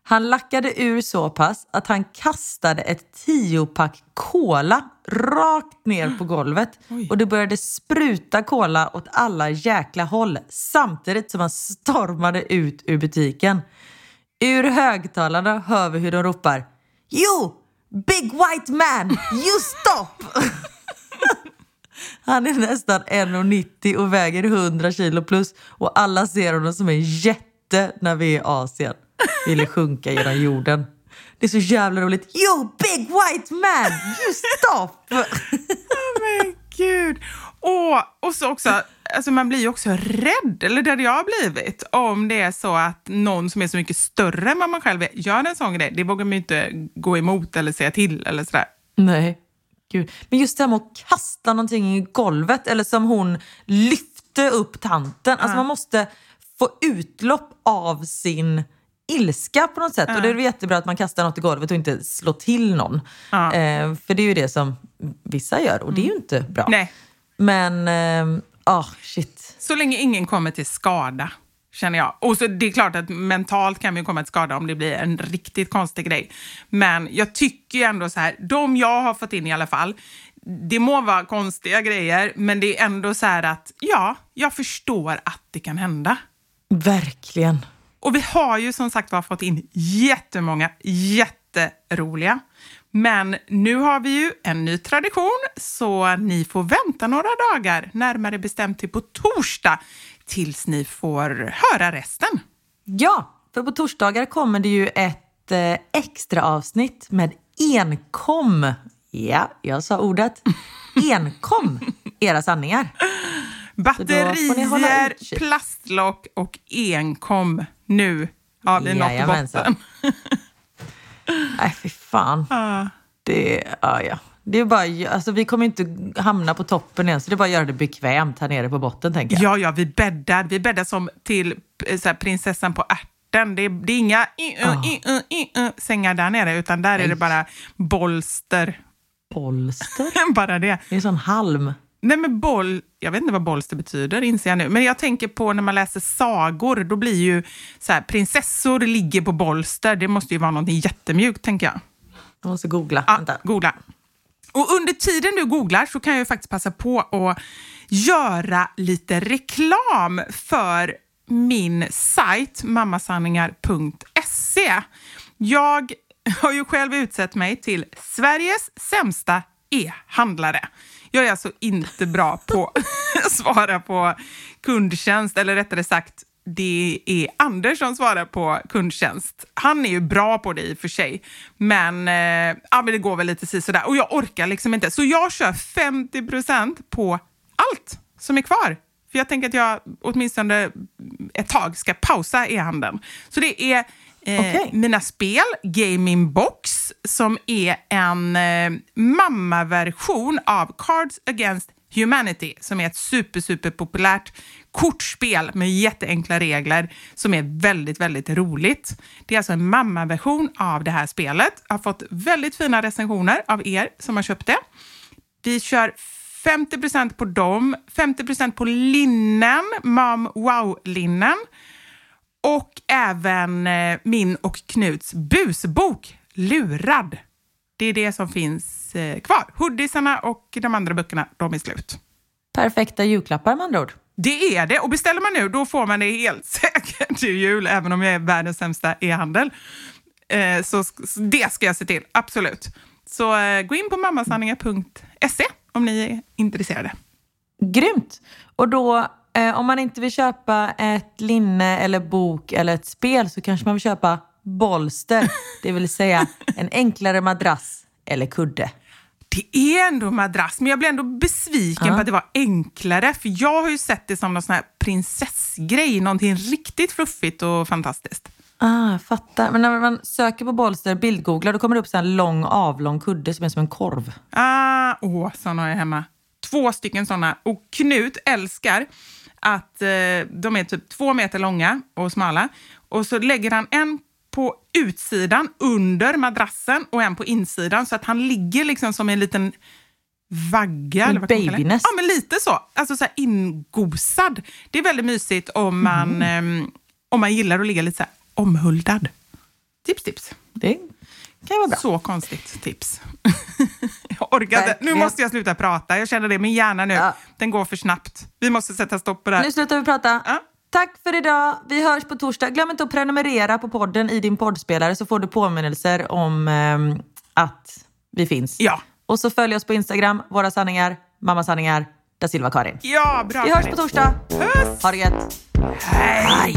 Han lackade ur så pass att han kastade ett tiopack cola rakt ner på golvet och det började spruta cola åt alla jäkla håll samtidigt som han stormade ut ur butiken. Ur högtalarna hör vi hur de ropar You! Big white man! You stop! Han är nästan 1,90 och väger 100 kilo plus och alla ser honom som en jätte när vi är i Asien. Ville sjunka genom jorden. Det är så jävla roligt. You big white man! You stop! Men gud. Och, och så också, alltså man blir ju också rädd, eller det hade jag blivit, om det är så att någon som är så mycket större än vad man själv är gör en sån grej. Det vågar man ju inte gå emot eller säga till eller sådär. Nej. Gud. Men just det här med att kasta någonting i golvet eller som hon lyfte upp tanten. Alltså man måste få utlopp av sin ilska på något sätt. Och det är jättebra att man kastar något i golvet och inte slår till någon. Eh, för det är ju det som vissa gör och det är ju inte bra. Nej. Men, eh, ah shit. Så länge ingen kommer till skada, känner jag. Och så det är klart att mentalt kan vi komma till skada om det blir en riktigt konstig grej. Men jag tycker ju ändå så här, de jag har fått in i alla fall, det må vara konstiga grejer, men det är ändå så här att ja, jag förstår att det kan hända. Verkligen. Och vi har ju som sagt var fått in jättemånga jätteroliga. Men nu har vi ju en ny tradition, så ni får vänta några dagar, närmare bestämt till på torsdag, tills ni får höra resten. Ja, för på torsdagar kommer det ju ett eh, extra avsnitt med enkom. Ja, jag sa ordet. Enkom era sanningar. Batterier, plastlock och enkom. Nu har vi nått botten. Nej, fy fan. Ah. Det, ja, ja. det är bara, alltså, vi kommer inte hamna på toppen igen, så det är bara att göra det bekvämt här nere på botten, tänker jag. Ja, ja, vi bäddar. Vi bäddar som till eh, så här, prinsessan på ärten. Det är, det är inga uh, Ah. uh, uh, sängar där nere, utan där är det bara bolster. Bolster? bara det. Det är sån halm. Nej, men boll, jag vet inte vad bolster betyder, inser jag nu. Men jag tänker på när man läser sagor, då blir ju så här, prinsessor ligger på bolster. Det måste ju vara något jättemjukt, tänker jag. Jag måste googla. Ja, Vänta. googla. Och under tiden du googlar så kan jag ju faktiskt passa på att göra lite reklam för min sajt mammasanningar.se. Jag har ju själv utsett mig till Sveriges sämsta e-handlare. Jag är alltså inte bra på att svara på kundtjänst, eller rättare sagt, det är Anders som svarar på kundtjänst. Han är ju bra på det i och för sig, men, eh, ja, men det går väl lite sådär. Och jag orkar liksom inte. Så jag kör 50% på allt som är kvar. För jag tänker att jag åtminstone ett tag ska pausa e-handeln. Så det är eh, Okej. mina spel, Gaming Box, som är en eh, mammaversion av Cards Against Humanity, som är ett super, super populärt kortspel med jätteenkla regler som är väldigt, väldigt roligt. Det är alltså en mammaversion av det här spelet. Jag har fått väldigt fina recensioner av er som har köpt det. Vi kör 50% på dem, 50% på linnen, Mom Wow-linnen och även eh, min och Knuts busbok Lurad. Det är det som finns eh, kvar. Hoodiesarna och de andra böckerna, de är slut. Perfekta julklappar med andra ord. Det är det. Och beställer man nu, då får man det helt säkert till jul, även om jag är världens sämsta e-handel. Eh, så, det ska jag se till, absolut. Så gå in på mammasanningar.se om ni är intresserade. Grymt! Och då, eh, om man inte vill köpa ett linne eller bok eller ett spel så kanske man vill köpa bolster. Det vill säga en enklare madrass eller kudde. Det är ändå madrass, men jag blir ändå besviken Ja. på att det var enklare. För jag har ju sett det som någon sån här prinsessgrej, någonting riktigt fluffigt och fantastiskt. Ah, fattar. Men när man söker på bolster, bildgooglar, då kommer det upp så en lång avlång kudde som är som en korv. Ah, åh, såna har jag hemma. Två stycken såna. Och Knut älskar att eh, de är typ två meter långa och smala. Och så lägger han en på utsidan under madrassen och en på insidan så att han ligger liksom som en liten vagga. Eller vad babynest. Ja, men lite så. Alltså så här ingosad. Det är väldigt mysigt om man, Mm. ehm, om man gillar att ligga lite så här omhuldad. Tips, tips. Det kan vara bra. Så konstigt tips. jag orkade. Verkligen. Nu måste jag sluta prata. Jag känner det. Min hjärna nu, Ja. den går för snabbt. Vi måste sätta stopp på det här. Nu slutar vi prata. Ja. Tack för idag. Vi hörs på torsdag. Glöm inte att prenumerera på podden i din poddspelare så får du påminnelser om ehm, att vi finns. Ja. Och så följ oss på Instagram, våra sanningar, mamma sanningar, da Silva Karin. Ja, bra Vi hörs på torsdag. Puss! Ha det gött. Hej!